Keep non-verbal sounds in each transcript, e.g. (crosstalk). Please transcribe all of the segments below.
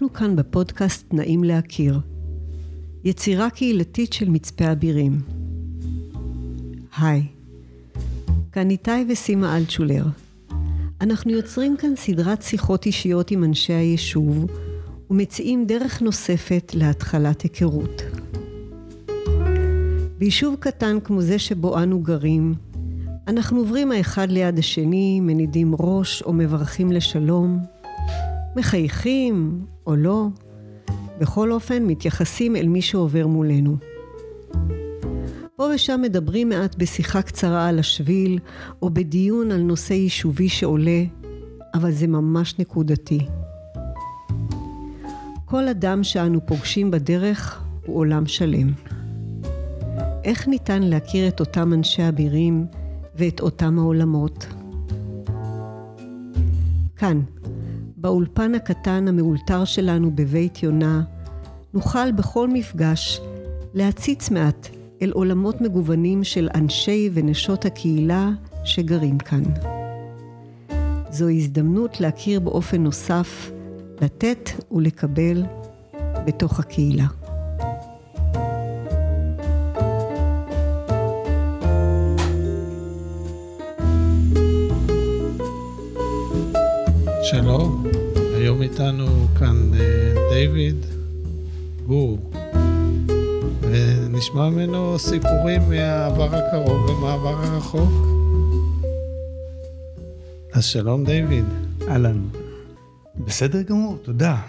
אנחנו כאן בפודקאסט נעים להכיר. יצירה קהילתית של מצפה אבירים. היי, כאן איתי וסימה אלטשולר. אנחנו יוצרים כאן סדרת שיחות אישיות עם אנשי היישוב ומציעים דרך נוספת להתחלת היכרות. ביישוב קטן כמו זה שבו אנו גרים, אנחנו עוברים האחד ליד השני, מנידים ראש או מברכים לשלום, מחייכים או לא, בכל אופן מתייחסים אל מי שעובר מולנו. פה ושם מדברים מעט בשיחה קצרה על השביל, או בדיון על נושא יישובי שעולה, אבל זה ממש נקודתי. כל אדם שאנו פוגשים בדרך הוא עולם שלם. איך ניתן להכיר את אותם אנשי אבירים ואת אותם העולמות? כאן, באולפן הקטן המאולתר שלנו בבית יונה, נוכל בכל מפגש להציץ מעט אל עולמות מגוונים של אנשי ונשות הקהילה שגרים כאן. זו הזדמנות להכיר באופן נוסף, לתת ולקבל בתוך הקהילה. שלום, היום איתנו כאן אה, דיוויד גור, ונשמע ממנו סיפורים מהעבר הקרוב ומהעבר הרחוק. אז שלום דיוויד. אהלן. בסדר גמור, תודה.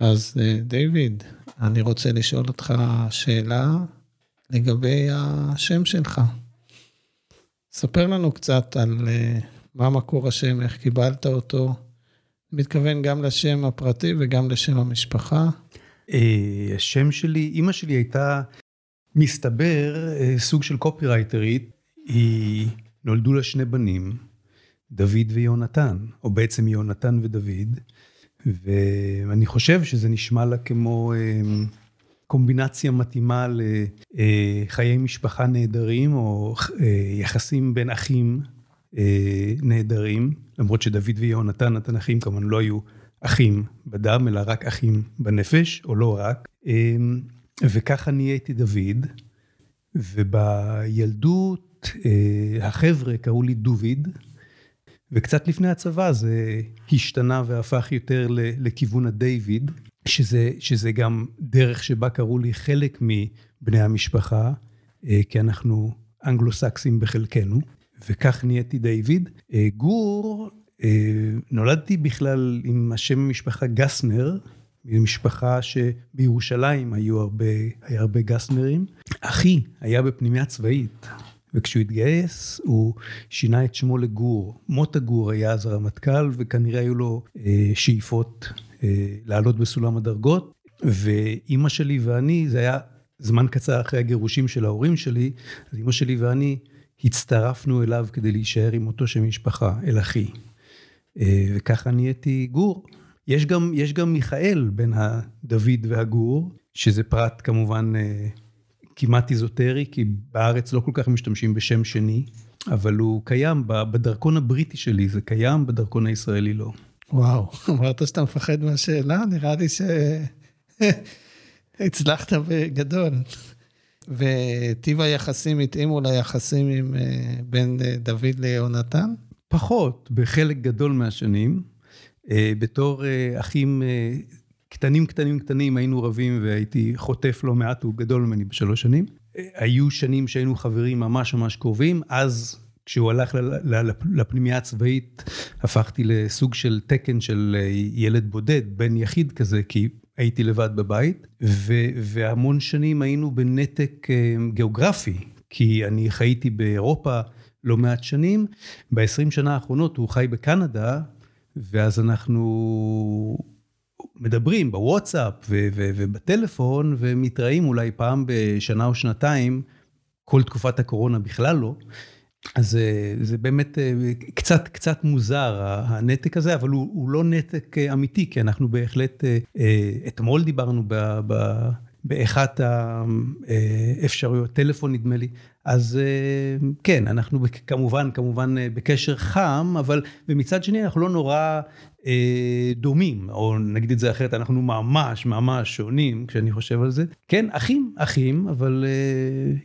אז אה, דיוויד, אני רוצה לשאול אותך שאלה לגבי השם שלך. ספר לנו קצת על אה, מה מקור השם, איך קיבלת אותו. מתכוון גם לשם הפרטי וגם לשם המשפחה. אה, השם שלי, אימא שלי הייתה, מסתבר, אה, סוג של קופירייטרית. היא, נולדו לה שני בנים, דוד ויונתן, או בעצם יונתן ודוד, ואני חושב שזה נשמע לה כמו אה, קומבינציה מתאימה לחיי משפחה נהדרים, או יחסים בין אחים אה, נהדרים, למרות שדוד ויהונתן התנ"כים כמובן לא היו אחים בדם, אלא רק אחים בנפש, או לא רק. אה, וככה נהייתי דוד, ובילדות אה, החבר'ה קראו לי דוד, וקצת לפני הצבא זה השתנה והפך יותר לכיוון הדיוויד, שזה, שזה גם דרך שבה קראו לי חלק מבני המשפחה, כי אנחנו אנגלו-סקסים בחלקנו. וכך נהייתי דיוויד. אה, גור, אה, נולדתי בכלל עם השם המשפחה גסנר, משפחה שבירושלים היו הרבה, היה הרבה גסנרים. אחי היה בפנימיה צבאית, וכשהוא התגייס הוא שינה את שמו לגור. מוטה גור היה אז הרמטכ"ל, וכנראה היו לו אה, שאיפות אה, לעלות בסולם הדרגות. ואימא שלי ואני, זה היה זמן קצר אחרי הגירושים של ההורים שלי, אז אימא שלי ואני הצטרפנו אליו כדי להישאר עם אותו שם משפחה, אל אחי. אה, וככה נהייתי גור. יש גם, יש גם מיכאל בין הדוד והגור, שזה פרט כמובן אה, כמעט איזוטרי, כי בארץ לא כל כך משתמשים בשם שני, אבל הוא קיים בדרכון הבריטי שלי, זה קיים, בדרכון הישראלי לא. וואו, (laughs) אמרת שאתה מפחד מהשאלה? נראה לי שהצלחת (laughs) בגדול. וטיב היחסים התאימו ליחסים עם, אה, בין אה, דוד ליהונתן? פחות, בחלק גדול מהשנים. אה, בתור אחים קטנים קטנים קטנים היינו רבים והייתי חוטף לא מעט, הוא גדול ממני בשלוש שנים. היו שנים שהיינו חברים ממש ממש קרובים, אז כשהוא הלך לפנימייה הצבאית, הפכתי לסוג של תקן של ילד בודד, בן יחיד כזה, כי הייתי לבד בבית, ו- והמון שנים היינו בנתק אה, גיאוגרפי, כי אני חייתי באירופה לא מעט שנים. ב-20 שנה האחרונות הוא חי בקנדה, ואז אנחנו מדברים בוואטסאפ ו- ו- ובטלפון, ומתראים אולי פעם בשנה או שנתיים, כל תקופת הקורונה בכלל לא. אז אה, זה באמת אה, קצת, קצת מוזר הנתק הזה, אבל הוא, הוא לא נתק אה, אמיתי, כי אנחנו בהחלט, אתמול דיברנו באחת האפשרויות, טלפון נדמה לי. אז כן, אנחנו כמובן, כמובן בקשר חם, אבל ומצד שני אנחנו לא נורא דומים, או נגיד את זה אחרת, אנחנו ממש ממש שונים כשאני חושב על זה. כן, אחים, אחים, אבל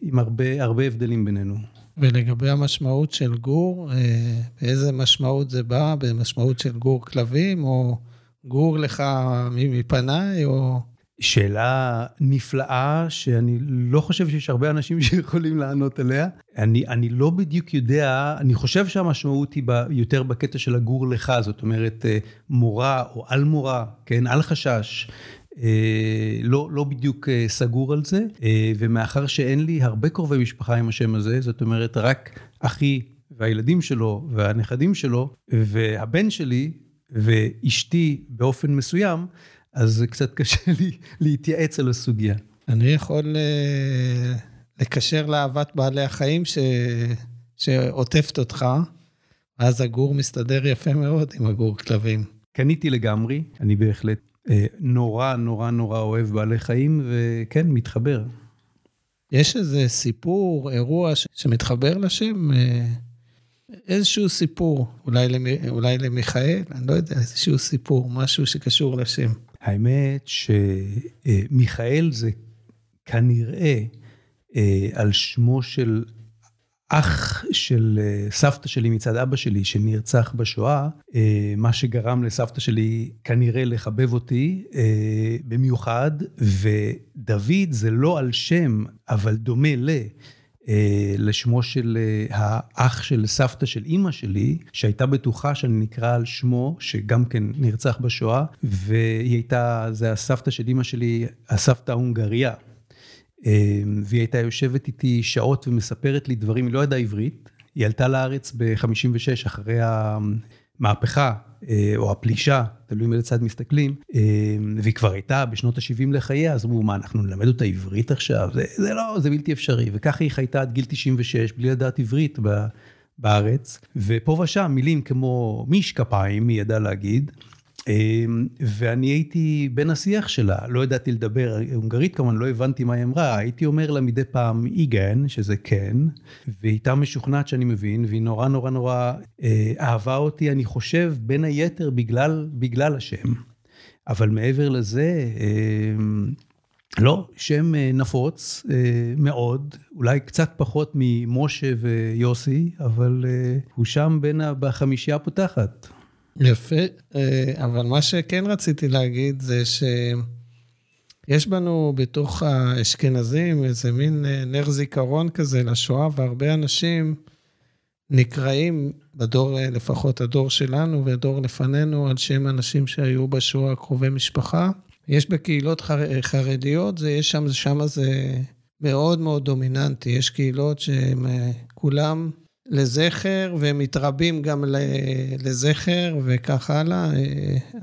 עם הרבה, הרבה הבדלים בינינו. ולגבי המשמעות של גור, אה, באיזה משמעות זה בא? במשמעות של גור כלבים, או גור לך מפניי, או... שאלה נפלאה, שאני לא חושב שיש הרבה אנשים (laughs) שיכולים לענות עליה. אני, אני לא בדיוק יודע, אני חושב שהמשמעות היא ב, יותר בקטע של הגור לך, זאת אומרת, אה, מורה או על מורה, כן, על חשש. אה, לא, לא בדיוק אה, סגור על זה, ומאחר שאין לי הרבה קרובי משפחה עם השם הזה, זאת אומרת, רק אחי והילדים שלו והנכדים שלו, והבן שלי ואשתי באופן מסוים, אז זה קצת (laughs) קשה לי להתייעץ על הסוגיה. אני יכול אה, לקשר לאהבת בעלי החיים ש... שעוטפת אותך, ואז הגור מסתדר יפה מאוד עם הגור כלבים. קניתי לגמרי, אני בהחלט אה, נורא נורא נורא אוהב בעלי חיים, וכן, מתחבר. יש איזה סיפור, אירוע ש... שמתחבר לשם? אה, איזשהו סיפור, אולי, למ... אולי למיכאל, אני לא יודע, איזשהו סיפור, משהו שקשור לשם. האמת שמיכאל זה כנראה אה, על שמו של אח של אה, סבתא שלי מצד אבא שלי שנרצח בשואה, אה, מה שגרם לסבתא שלי כנראה לחבב אותי במיוחד, ודוד זה לא על שם, אבל דומה ל... אה, לשמו של אה, האח של סבתא של אימא שלי, שהייתה בטוחה שאני נקרא על שמו, שגם כן נרצח בשואה, והיא הייתה, זה הסבתא של אימא שלי, הסבתא ההונגריה. אה, והיא הייתה יושבת איתי שעות ומספרת לי דברים, היא לא ידעה עברית, היא עלתה לארץ ב-56 אחרי המהפכה אה, או הפלישה, תלוי מאיזה צד מסתכלים, אה, והיא כבר הייתה בשנות ה-70 לחייה, אז אמרו, מה, אנחנו נלמד אותה עברית עכשיו? זה, זה לא, זה בלתי אפשרי. וככה היא חייתה עד גיל 96, בלי לדעת עברית בארץ, ופה ושם מילים כמו מיש היא ידעה להגיד. אמ, ואני הייתי בין השיח שלה, לא ידעתי לדבר הונגרית כמובן, לא הבנתי מה היא אמרה, הייתי אומר לה מדי פעם איגן, שזה כן, והיא הייתה משוכנעת שאני מבין, והיא נורא נורא נורא אה, אהבה אותי, אני חושב, בין היתר בגלל, בגלל השם. אבל מעבר לזה, אה, לא, שם אה, נפוץ מאוד, אולי קצת פחות ממשה ויוסי, אבל הוא שם בין, בחמישייה הפותחת. יפה, אה, אבל מה שכן רציתי להגיד זה שיש בנו בתוך האשכנזים איזה מין אה, נר זיכרון כזה לשואה, והרבה אנשים נקראים בדור, אה, לפחות הדור שלנו והדור לפנינו, על שם אנשים שהיו בשואה קרובי משפחה. יש בקהילות חר... חרדיות, זה יש שם, שם זה מאוד מאוד דומיננטי. יש קהילות שהם כולם לזכר, והם מתרבים גם לזכר וכך הלאה,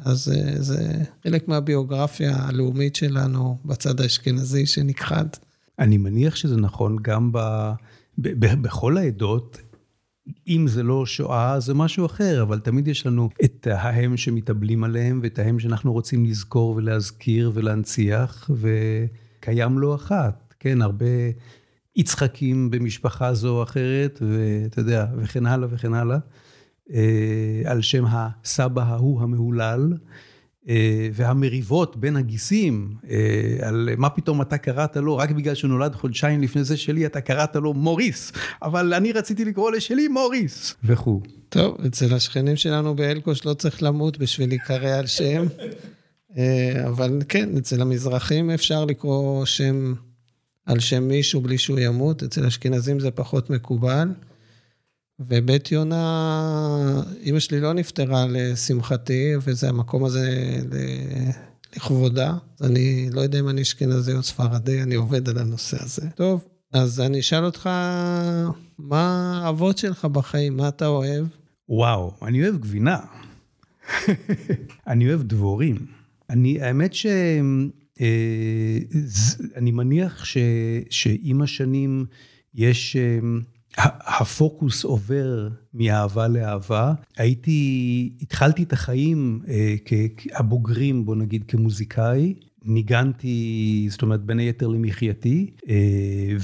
אז זה חלק מהביוגרפיה הלאומית שלנו בצד האשכנזי שנכחד. אני מניח שזה נכון גם ב, ב, ב, בכל העדות. אם זה לא שואה, זה משהו אחר, אבל תמיד יש לנו את ההם שמתאבלים עליהם, ואת ההם שאנחנו רוצים לזכור ולהזכיר ולהנציח, וקיים לא אחת. כן, הרבה יצחקים במשפחה זו או אחרת, ואתה יודע, וכן הלאה וכן הלאה, אה, על שם הסבא ההוא המהולל, אה, והמריבות בין הגיסים, אה, על מה פתאום אתה קראת לו, רק בגלל שהוא נולד חודשיים לפני זה שלי, אתה קראת לו מוריס, אבל אני רציתי לקרוא לשלי מוריס, וכו'. טוב, אצל השכנים שלנו באלקוש לא צריך למות בשביל להיקרא על שם, אבל כן, אצל המזרחים אפשר לקרוא שם... על שם מישהו בלי שהוא ימות, אצל אשכנזים זה פחות מקובל. ובית יונה, אימא שלי לא נפטרה לשמחתי, וזה המקום הזה לכבודה. אז אני לא יודע אם אני אשכנזי או ספרדי, אני עובד על הנושא הזה. טוב, אז אני אשאל אותך, מה האבות שלך בחיים? מה אתה אוהב? וואו, אני אוהב גבינה. (laughs) אני אוהב דבורים. אני, האמת ש... אה, אני מניח ש, שעם השנים יש, אה, הפוקוס עובר מאהבה לאהבה. הייתי, התחלתי את החיים אה, הבוגרים, בוא נגיד, כמוזיקאי. ניגנתי, זאת אומרת, בין היתר למחייתי,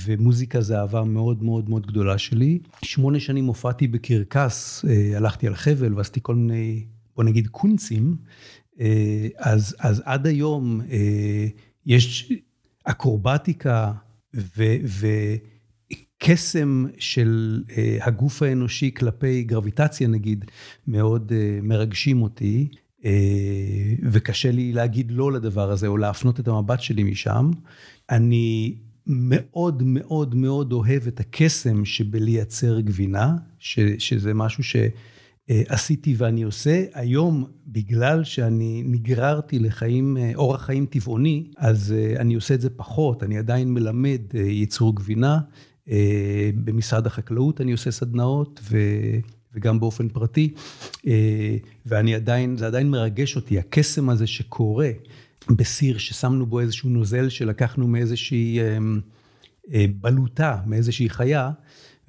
ומוזיקה זה אהבה מאוד מאוד מאוד גדולה שלי. שמונה שנים הופעתי בקרקס, הלכתי על חבל ועשיתי כל מיני, בוא נגיד, קונצים. אז, אז עד היום יש אקרובטיקה ו... ו קסם של הגוף האנושי כלפי גרביטציה נגיד, מאוד מרגשים אותי. אה, וקשה לי להגיד לא לדבר הזה, או להפנות את המבט שלי משם. אני מאוד מאוד מאוד אוהב את הקסם שבלייצר גבינה, ש, שזה משהו שעשיתי ואני עושה. היום, בגלל שאני נגררתי לחיים, אורח חיים טבעוני, אז אה, אני עושה את זה פחות, אני עדיין מלמד אה, ייצור גבינה. במשרד החקלאות אני עושה סדנאות, ו... וגם באופן פרטי, אה, ואני עדיין, זה עדיין מרגש אותי, הקסם הזה שקורה בסיר ששמנו בו איזשהו נוזל שלקחנו מאיזושהי אה, אה, בלוטה, מאיזושהי חיה,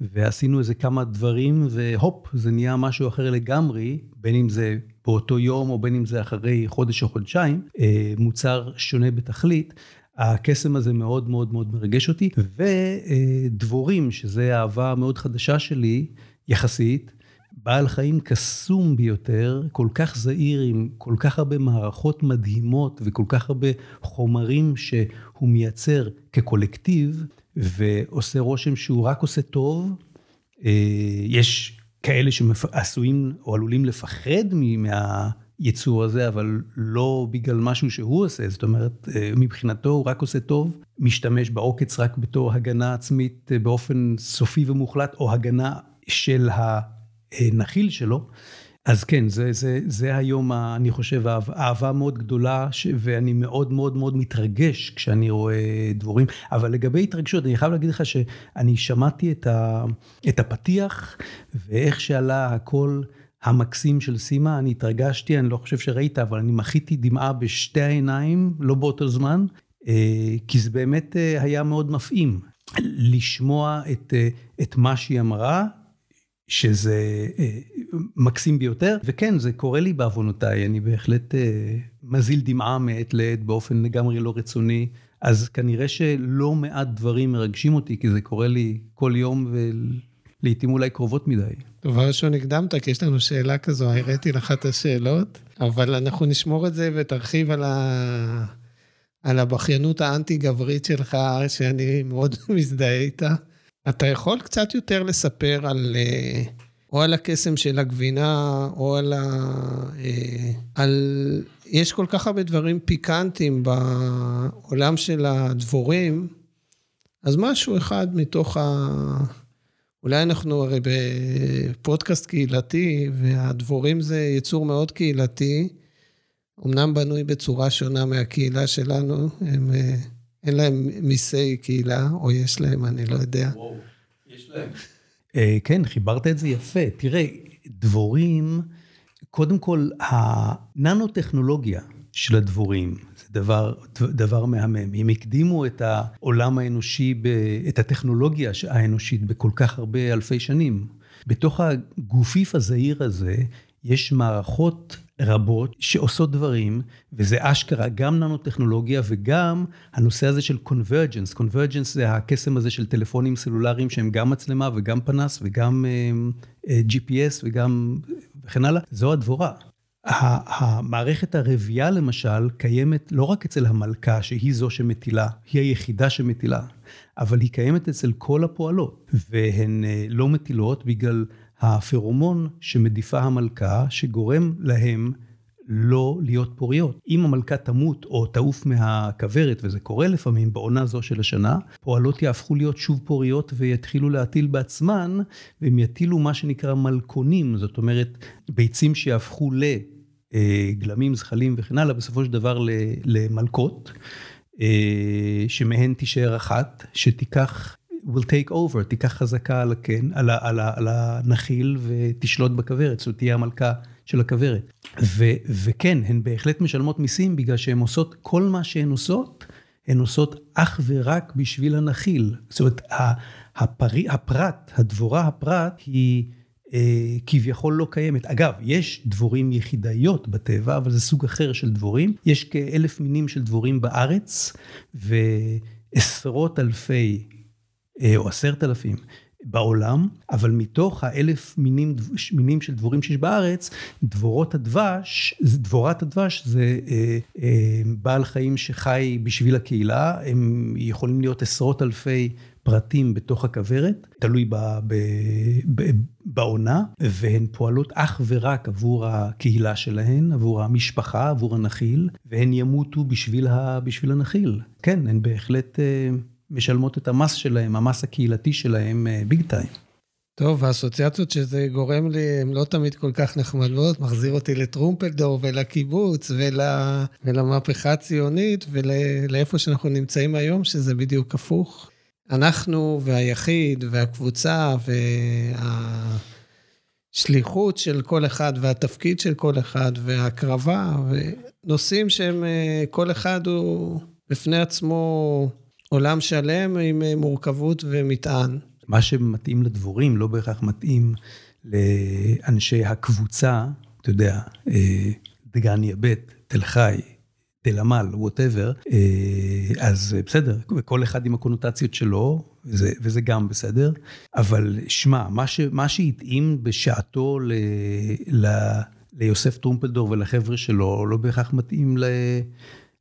ועשינו איזה כמה דברים, והופ, זה נהיה משהו אחר לגמרי, בין אם זה באותו יום או בין אם זה אחרי חודש או חודשיים, מוצר שונה בתכלית. הקסם הזה מאוד מאוד מאוד מרגש אותי, ודבורים, שזה אהבה מאוד חדשה שלי, יחסית, בעל חיים קסום ביותר, כל כך זהיר, עם כל כך הרבה מערכות מדהימות וכל כך הרבה חומרים שהוא מייצר כקולקטיב, ועושה רושם שהוא רק עושה טוב. אה, יש כאלה שעשויים או עלולים לפחד מהיצור הזה, אבל לא בגלל משהו שהוא עושה, זאת אומרת, אה, מבחינתו הוא רק עושה טוב, משתמש בעוקץ רק בתור הגנה עצמית אה, באופן סופי ומוחלט, או הגנה של ה... נחיל שלו. אז כן, זה, זה, זה היום, אני חושב, אהבה מאוד גדולה, ש, ואני מאוד מאוד מאוד מתרגש כשאני רואה דבורים. אבל לגבי התרגשות, אני חייב להגיד לך שאני שמעתי את, ה, את הפתיח, ואיך שעלה הקול המקסים של סימה, אני התרגשתי, אני לא חושב שראית, אבל אני מחיתי דמעה בשתי העיניים, לא באותו זמן, אה, כי זה באמת אה, היה מאוד מפעים. לשמוע את, אה, את מה שהיא אמרה, שזה אה, מקסים ביותר, וכן, זה קורה לי בעוונותיי, אני בהחלט אה, מזיל דמעה מעת לעת באופן לגמרי לא רצוני, אז כנראה שלא מעט דברים מרגשים אותי, כי זה קורה לי כל יום ולעיתים אולי קרובות מדי. דבר ראשון הקדמת, כי יש לנו שאלה כזו, הראיתי לך את השאלות, אבל אנחנו נשמור את זה ותרחיב על, ה... על הבכיינות האנטי-גברית שלך, שאני מאוד (laughs) מזדהה איתה. אתה יכול קצת יותר לספר על, אה, או על הקסם של הגבינה, או על ה... אה, על... יש כל כך הרבה דברים פיקנטיים בעולם של הדבורים, אז משהו אחד מתוך ה... אולי אנחנו הרי בפודקאסט קהילתי, והדבורים זה יצור מאוד קהילתי, אמנם בנוי בצורה שונה מהקהילה שלנו, הם... אין להם מיסי קהילה, או יש להם, אני לא יודע. וואו, יש להם. אה, כן, חיברת את זה יפה. תראה, דבורים, קודם כל, הננו-טכנולוגיה של הדבורים, זה דבר, דבר מהמם. הם הקדימו את העולם האנושי, את הטכנולוגיה האנושית בכל כך הרבה אלפי שנים. בתוך הגופיף הזעיר הזה, יש מערכות רבות שעושות דברים, וזה אשכרה גם ננו-טכנולוגיה וגם הנושא הזה של קונברג'נס. קונברג'נס זה הקסם הזה של טלפונים סלולריים שהם גם מצלמה וגם פנס וגם uh, uh, GPS וגם וכן הלאה, זו הדבורה. המערכת הרבייה למשל קיימת לא רק אצל המלכה שהיא זו שמטילה, היא היחידה שמטילה, אבל היא קיימת אצל כל הפועלות, והן אה, לא מטילות בגלל הפרומון שמדיפה המלכה, שגורם להם לא להיות פוריות. אם המלכה תמות או תעוף מהכוורת, וזה קורה לפעמים בעונה זו של השנה, פועלות יהפכו להיות שוב פוריות ויתחילו להטיל בעצמן, והם יטילו מה שנקרא מלכונים, זאת אומרת, ביצים שיהפכו לגלמים, זחלים וכן הלאה, בסופו של דבר למלכות. אה, שמהן תישאר אחת, שתיקח will take over, תיקח חזקה על הקן, על, על, על הנחיל ותשלוט בכוורת, זאת תהיה המלכה של הכוורת. וכן, הן בהחלט משלמות מיסים בגלל שהן עושות, כל מה שהן עושות, הן עושות אך ורק בשביל הנחיל. זאת אומרת, הפרי, הפרט, הדבורה הפרט, היא אה, כביכול לא קיימת. אגב, יש דבורים יחידאיות בטבע, אבל זה סוג אחר של דבורים. יש כאלף מינים של דבורים בארץ, ועשרות אלפי, או עשרת אלפים, בעולם, אבל מתוך האלף מינים, מינים של דבורים שיש בארץ, דבורות הדבש, דבורת הדבש זה אה, אה, בעל חיים שחי בשביל הקהילה, הם יכולים להיות עשרות אלפי פרטים בתוך הכוורת, תלוי ב, ב, ב, בעונה, והן פועלות אך ורק עבור הקהילה שלהן, עבור המשפחה, עבור הנחיל, והן ימותו בשביל, ה, בשביל הנחיל. כן, הן בהחלט אה, משלמות את המס שלהן, המס הקהילתי שלהן ביג טיים. טוב, האסוציאציות שזה גורם לי, הן לא תמיד כל כך נחמדות, מחזיר אותי לטרומפלדור ולקיבוץ ול, ולמהפכה הציונית ולאיפה שאנחנו נמצאים היום, שזה בדיוק הפוך. אנחנו והיחיד והקבוצה והשליחות של כל אחד והתפקיד של כל אחד וההקרבה ונושאים שהם, כל אחד הוא בפני עצמו עולם שלם עם מורכבות ומטען. מה שמתאים לדבורים לא בהכרח מתאים לאנשי הקבוצה, אתה יודע, אה, דגניה ב', תל חי, תל עמל, ווטאבר, אה, אז בסדר, כל אחד עם הקונוטציות שלו, וזה, וזה גם בסדר, אבל שמע, מה, מה שהתאים בשעתו ל, ל, ליוסף טרומפלדור ולחבר'ה שלו, לא בהכרח מתאים ל...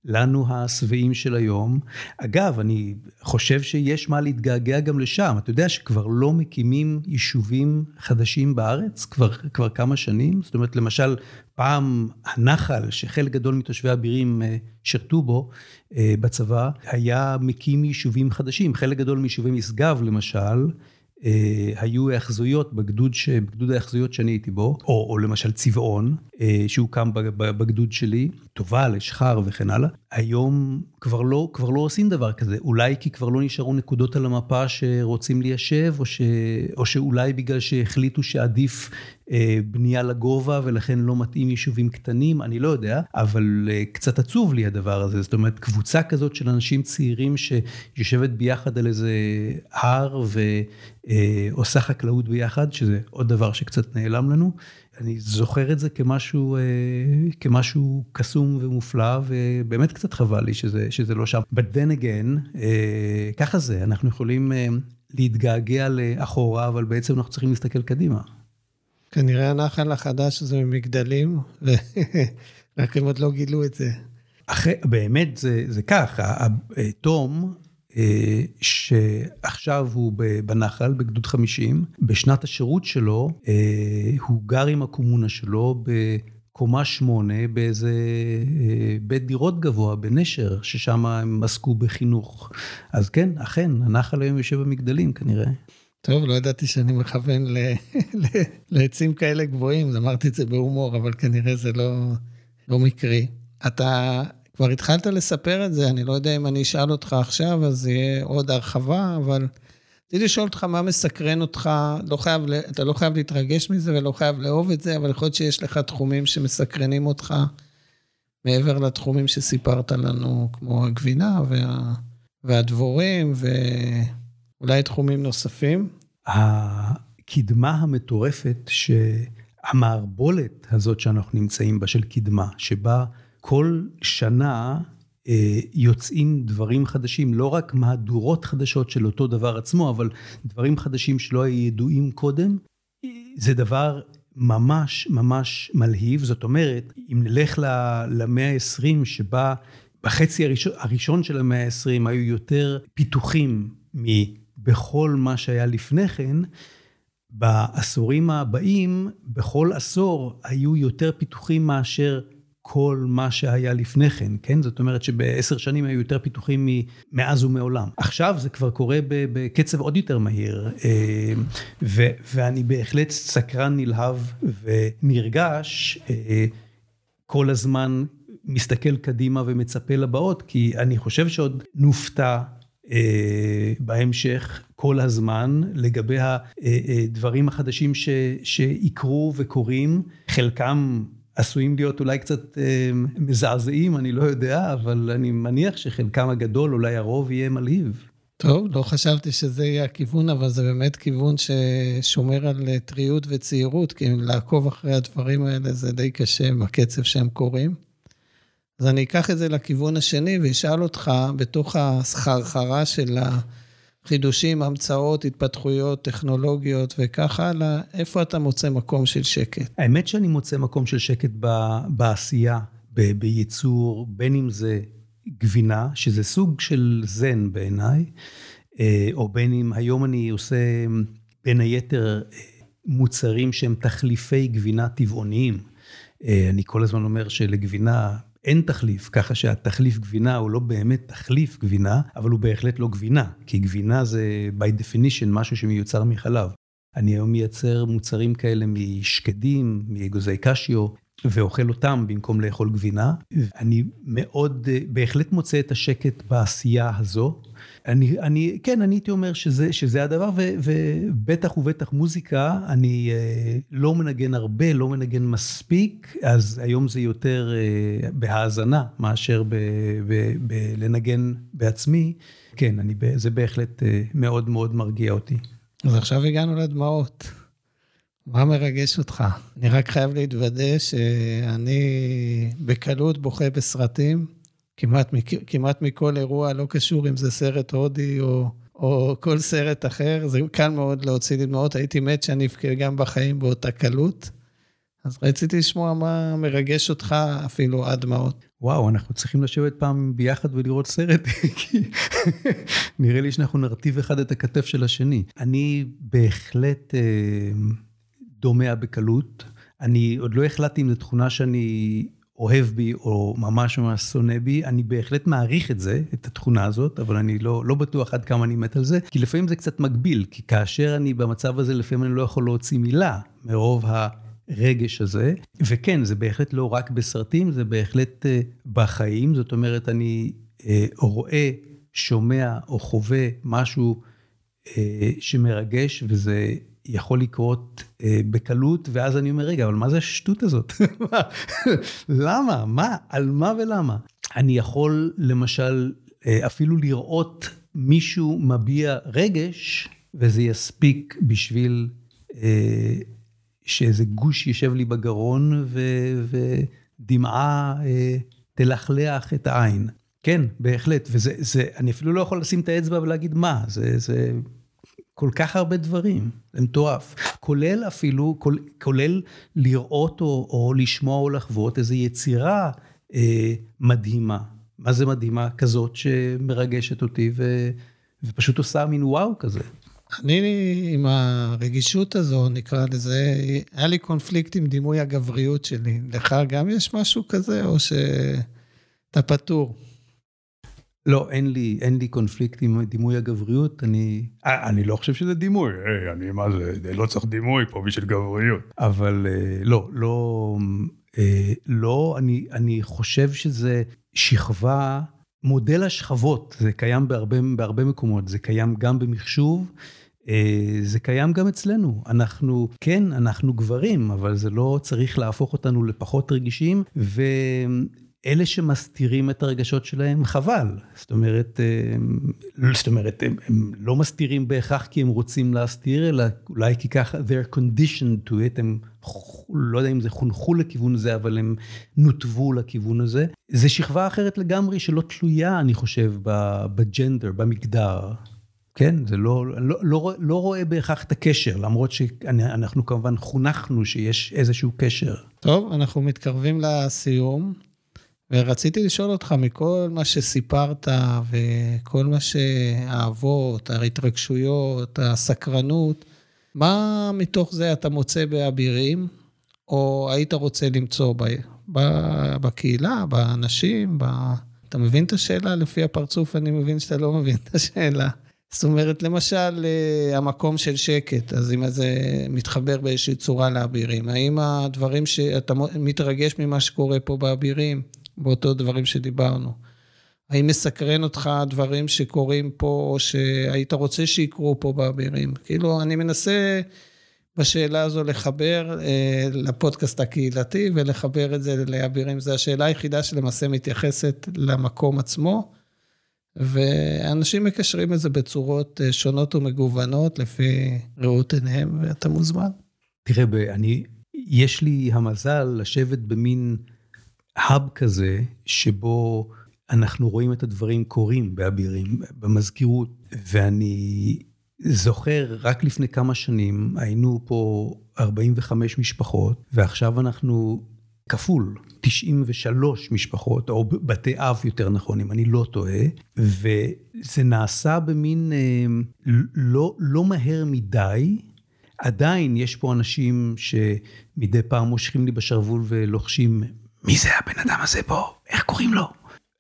לנו השבעים של היום. אגב, אני חושב שיש מה להתגעגע גם לשם. אתה יודע שכבר לא מקימים יישובים חדשים בארץ, כבר, כבר כמה שנים. זאת אומרת, למשל, פעם הנחל, שחלק גדול מתושבי אבירים אה, שירתו בו אה, בצבא, היה מקים יישובים חדשים. חלק גדול מיישובי משגב, למשל, אה, היו היאחזויות בגדוד, ש... בגדוד ההיאחזויות שאני הייתי בו, או, או למשל צבעון, שהוקם בגדוד שלי, תובל, אשחר וכן הלאה. היום כבר לא, כבר לא עושים דבר כזה, אולי כי כבר לא נשארו נקודות על המפה שרוצים ליישב, או, ש... או שאולי בגלל שהחליטו שעדיף אה, בנייה לגובה ולכן לא מתאים יישובים קטנים, אני לא יודע, אבל אה, קצת עצוב לי הדבר הזה, זאת אומרת, קבוצה כזאת של אנשים צעירים שיושבת ביחד על איזה הר ועושה חקלאות ביחד, שזה עוד דבר שקצת נעלם לנו. אני זוכר את זה כמשהו, אה, כמשהו קסום ומופלא, ובאמת קצת חבל לי שזה, שזה לא שם. But then again, ככה זה, אנחנו יכולים להתגעגע לאחורה, אבל בעצם אנחנו צריכים להסתכל קדימה. כנראה הנחל החדש הזה ממגדלים, (laughs) רק הם עוד לא גילו את זה. אחרי, באמת זה, זה כך, תום, אה, שעכשיו הוא בנחל, בגדוד 50, בשנת השירות שלו, אה, הוא גר עם הקומונה שלו בקומה שמונה, באיזה אה, בית דירות גבוה בנשר, ששם הם עסקו בחינוך. אז כן, אכן, הנחל היום יושב במגדלים כנראה. טוב, לא ידעתי שאני מכוון לעצים כאלה גבוהים, אמרתי את זה בהומור, אבל כנראה זה לא, לא מקרי. אתה כבר התחלת לספר את זה, אני לא יודע אם אני אשאל אותך עכשיו, אז יהיה עוד הרחבה, אבל רציתי לשאול אותך מה מסקרן אותך, לא חייב, אתה לא חייב להתרגש מזה ולא חייב לאהוב את זה, אבל יכול להיות שיש לך תחומים שמסקרנים אותך מעבר לתחומים שסיפרת לנו, כמו הגבינה וה, והדבורים, ו... אולי תחומים נוספים? הקדמה המטורפת, שהמערבולת הזאת שאנחנו נמצאים בה, של קדמה, שבה כל שנה אה, יוצאים דברים חדשים, לא רק מהדורות חדשות של אותו דבר עצמו, אבל דברים חדשים שלא היו ידועים קודם, זה דבר ממש ממש מלהיב. זאת אומרת, אם נלך למאה ה-20, שבה בחצי הראשון, הראשון של המאה ה-20 היו יותר פיתוחים בכל מה שהיה לפני כן, בעשורים הבאים, בכל עשור היו יותר פיתוחים מאשר כל מה שהיה לפני כן, כן? זאת אומרת שבעשר שנים היו יותר פיתוחים מאז ומעולם. עכשיו זה כבר קורה בקצב עוד יותר מהיר, אה, ו- ואני בהחלט סקרן, נלהב ונרגש אה, כל הזמן מסתכל קדימה ומצפה לבאות, כי אני חושב שעוד נופתע אה, בהמשך כל הזמן לגבי הדברים החדשים ש, שיקרו וקורים, חלקם עשויים להיות אולי קצת אה, מזעזעים, אני לא יודע, אבל אני מניח שחלקם הגדול, אולי הרוב, יהיה מלהיב. טוב, לא חשבתי שזה יהיה הכיוון, אבל זה באמת כיוון ששומר על טריות וצעירות, כי לעקוב אחרי הדברים האלה זה די קשה בקצב שהם קורים. אז אני אקח את זה לכיוון השני ואשאל אותך, בתוך הסחרחרה של החידושים, המצאות, התפתחויות, טכנולוגיות וכך הלאה, איפה אתה מוצא מקום של שקט? האמת שאני מוצא מקום של שקט בעשייה, בייצור, בין אם זה גבינה, שזה סוג של זן בעיניי, אה, או בין אם היום אני עושה בין היתר אה, מוצרים שהם תחליפי גבינה טבעוניים. אה, אני כל הזמן אומר שלגבינה אין תחליף, ככה שהתחליף גבינה הוא לא באמת תחליף גבינה, אבל הוא בהחלט לא גבינה, כי גבינה זה by definition משהו שמיוצר מחלב. אני היום מייצר מוצרים כאלה משקדים, מאגוזי קשיו, ואוכל אותם במקום לאכול גבינה. אני מאוד, בהחלט מוצא את השקט בעשייה הזו. אני, אני, כן, אני הייתי אומר שזה, שזה הדבר, ו, ובטח ובטח מוזיקה, אני אה, לא מנגן הרבה, לא מנגן מספיק, אז היום זה יותר אה, בהאזנה מאשר ב, ב, ב, לנגן בעצמי. כן, אני, זה בהחלט אה, מאוד מאוד מרגיע אותי. אז עכשיו הגענו לדמעות. מה מרגש אותך? אני רק חייב להתוודא שאני בקלות בוכה בסרטים, כמעט, כמעט מכל אירוע, לא קשור אם זה סרט הודי או, או כל סרט אחר, זה קל מאוד להוציא לי דמעות, הייתי מת שאני אבכה גם בחיים באותה קלות. אז רציתי לשמוע מה מרגש אותך אפילו עד דמעות. וואו, אנחנו צריכים לשבת פעם ביחד ולראות סרט, (laughs) כי נראה לי שאנחנו נרטיב אחד את הכתף של השני. אני בהחלט... אה... דומע בקלות. אני עוד לא החלטתי אם זו תכונה שאני אוהב בי או ממש ממש שונא בי, אני בהחלט מעריך את זה, את התכונה הזאת, אבל אני לא, לא בטוח עד כמה אני מת על זה, כי לפעמים זה קצת מגביל, כי כאשר אני במצב הזה, לפעמים אני לא יכול להוציא מילה מרוב הרגש הזה. וכן, זה בהחלט לא רק בסרטים, זה בהחלט uh, בחיים, זאת אומרת, אני uh, רואה, שומע או חווה משהו uh, שמרגש, וזה יכול לקרות אה, בקלות, ואז אני אומר, רגע, אבל מה זה השטות הזאת? (laughs) למה? מה? על מה ולמה? אני יכול, למשל, אה, אפילו לראות מישהו מביע רגש, וזה יספיק בשביל אה, שאיזה גוש יישב לי בגרון, ו, ודמעה אה, תלכלח את העין. כן, בהחלט, וזה, זה, אני אפילו לא יכול לשים את האצבע ולהגיד מה, זה, זה כל כך הרבה דברים, זה מטורף. כולל אפילו, כולל לראות או, או לשמוע או לחוות איזו יצירה אה, מדהימה. מה זה מדהימה? כזאת שמרגשת אותי ו, ופשוט עושה מין וואו כזה. אני עם הרגישות הזו, נקרא לזה, היה לי קונפליקט עם דימוי הגבריות שלי. לך גם יש משהו כזה, או שאתה פטור? לא, אין לי, אין לי קונפליקט עם דימוי הגבריות, אני... אה, אני לא חושב שזה דימוי, היי, אני, מה זה, לא צריך דימוי פה בשביל גבריות. אבל אה, לא, לא, אה, לא, אני, אני חושב שזה שכבה, מודל השכבות, זה קיים בהרבה, בהרבה מקומות, זה קיים גם במחשוב. זה קיים גם אצלנו. אנחנו, כן, אנחנו גברים, אבל זה לא צריך להפוך אותנו לפחות רגישים, ו... אלה שמסתירים את הרגשות שלהם, חבל. זאת אומרת, זאת אומרת, הם, הם לא מסתירים בהכרח כי הם רוצים להסתיר, אלא אולי כי ככה they're conditioned to it, הם לא יודע אם זה חונכו לכיוון הזה, אבל הם נותבו לכיוון הזה. זה שכבה אחרת לגמרי שלא תלויה, אני חושב, בג'נדר, במגדר. כן, זה לא, לא, לא, לא רואה בהכרח את הקשר, למרות שאנחנו כמובן חונכנו שיש איזשהו קשר. טוב, אנחנו מתקרבים לסיום. ורציתי לשאול אותך, מכל מה שסיפרת וכל מה שהאהבות, ההתרגשויות, הסקרנות, מה מתוך זה אתה מוצא באבירים, או היית רוצה למצוא ב, ב, בקהילה, באנשים, ב... אתה מבין את השאלה? לפי הפרצוף אני מבין שאתה לא מבין את השאלה. זאת אומרת, למשל, אה, המקום של שקט, אז אם זה מתחבר באיזושהי צורה לאבירים, האם הדברים שאתה מתרגש ממה שקורה פה באבירים, באותו דברים שדיברנו. האם מסקרן אותך דברים שקורים פה, או שהיית רוצה שיקרו פה באבירים? כאילו, אני מנסה בשאלה הזו לחבר אה, לפודקאסט הקהילתי ולחבר את זה לאבירים. זו השאלה היחידה שלמעשה מתייחסת למקום עצמו, ואנשים מקשרים את זה בצורות אה, שונות ומגוונות לפי ראות עיניהם, ואתה מוזמן. תראה, אני, יש לי המזל לשבת במין האב כזה, שבו אנחנו רואים את הדברים קורים באבירים, במזכירות, ואני זוכר, רק לפני כמה שנים היינו פה 45 משפחות, ועכשיו אנחנו כפול, 93 משפחות, או בתי אב יותר נכון, אם אני לא טועה, וזה נעשה במין אה, לא, לא מהר מדי. עדיין יש פה אנשים שמדי פעם מושכים לי בשרוול ולוחשים, מי זה הבן אדם הזה פה? איך קוראים לו?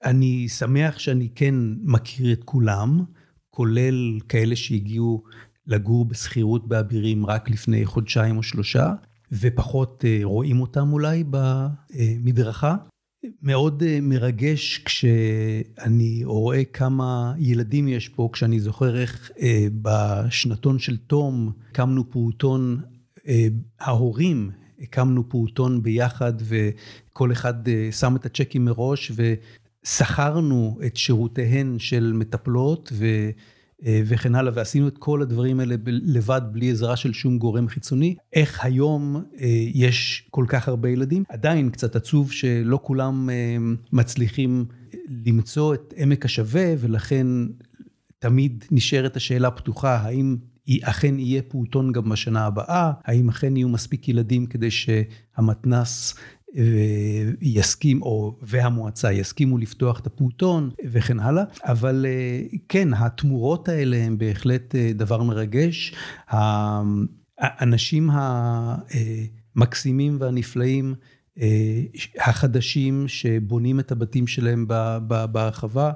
אני שמח שאני כן מכיר את כולם, כולל כאלה שהגיעו לגור בשכירות באבירים רק לפני חודשיים או שלושה, ופחות אה, רואים אותם אולי במדרכה. מאוד אה, מרגש כשאני רואה כמה ילדים יש פה, כשאני זוכר איך אה, בשנתון של תום הקמנו פעוטון, ההורים הקמנו פעוטון ביחד וכל אחד שם את הצ'קים מראש ושכרנו את שירותיהן של מטפלות ו... אה, וכן הלאה, ועשינו את כל הדברים האלה לבד, בלי עזרה של שום גורם חיצוני. איך היום אה, יש כל כך הרבה ילדים? עדיין קצת עצוב שלא כולם אה, מצליחים למצוא את עמק השווה, ולכן תמיד נשארת השאלה פתוחה, האם אכן יהיה פעוטון גם בשנה הבאה, האם אכן יהיו מספיק ילדים כדי שהמתנ"ס יסכים, או והמועצה יסכימו לפתוח את הפעוטון וכן הלאה, אבל אה, כן, התמורות האלה הן בהחלט אה, דבר מרגש. האנשים המקסימים והנפלאים, אה, החדשים שבונים את הבתים שלהם בהרחבה,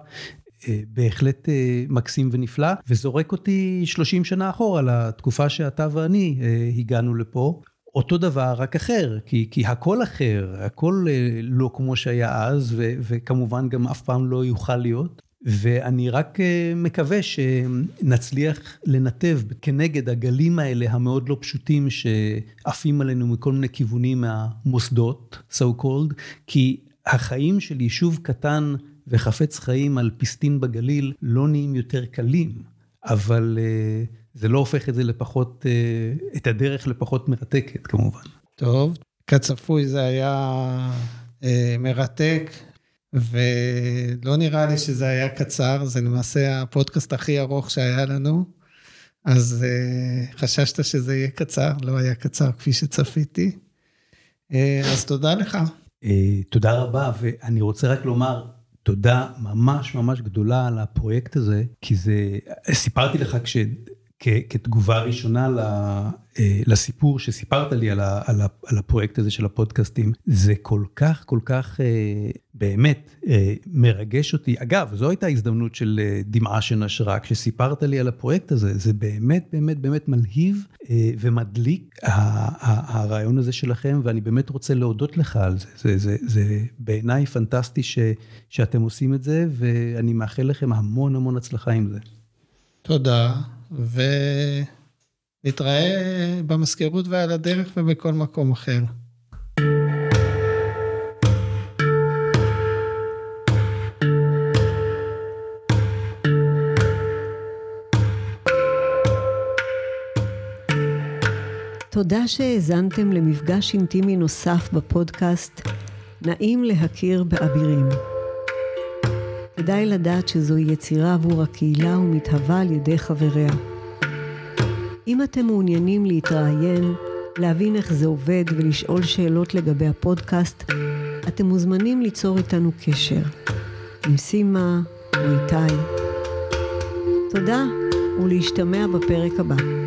בהחלט מקסים ונפלא, וזורק אותי 30 שנה אחורה לתקופה שאתה ואני הגענו לפה. אותו דבר, רק אחר, כי, כי הכל אחר, הכל אה, לא כמו שהיה אז, ו, וכמובן גם אף פעם לא יוכל להיות. ואני רק אה, מקווה שנצליח לנתב כנגד הגלים האלה המאוד לא פשוטים שעפים עלינו מכל מיני כיוונים מהמוסדות, so called, כי החיים של יישוב קטן וחפץ חיים על פיסטין בגליל לא נהיים יותר קלים, אבל... Uh, זה לא הופך את זה לפחות, אה, את הדרך לפחות מרתקת כמובן. טוב, כצפוי זה היה אה, מרתק, ולא נראה לי שזה היה קצר, זה למעשה הפודקאסט הכי ארוך שהיה לנו, אז אה, חששת שזה יהיה קצר, לא היה קצר כפי שצפיתי. אז תודה לך. תודה רבה, ואני רוצה רק לומר, תודה ממש ממש גדולה על הפרויקט הזה, כי זה, סיפרתי לך כש... כתגובה ראשונה אה, לסיפור שסיפרת לי על הפרויקט הזה של הפודקאסטים, זה כל כך, כל כך אה, באמת אה, מרגש אותי. אגב, זו הייתה הזדמנות של דמעה שנשרה, כשסיפרת לי על הפרויקט הזה, זה באמת, באמת, באמת מלהיב ומדליק הרעיון הזה שלכם, ואני באמת רוצה להודות לך על זה. זה, זה, זה בעיניי פנטסטי ש, שאתם עושים את זה, ואני מאחל לכם המון המון הצלחה עם זה. תודה. ונתראה במזכירות ועל הדרך ובכל מקום אחר. תודה שהאזנתם למפגש אינטימי נוסף בפודקאסט נעים להכיר באבירים. כדאי לדעת שזוהי יצירה עבור הקהילה ומתהווה על ידי חבריה. אם אתם מעוניינים להתראיין, להבין איך זה עובד ולשאול שאלות לגבי הפודקאסט, אתם מוזמנים ליצור איתנו קשר. עם סימה או איתי. תודה ולהשתמע בפרק הבא.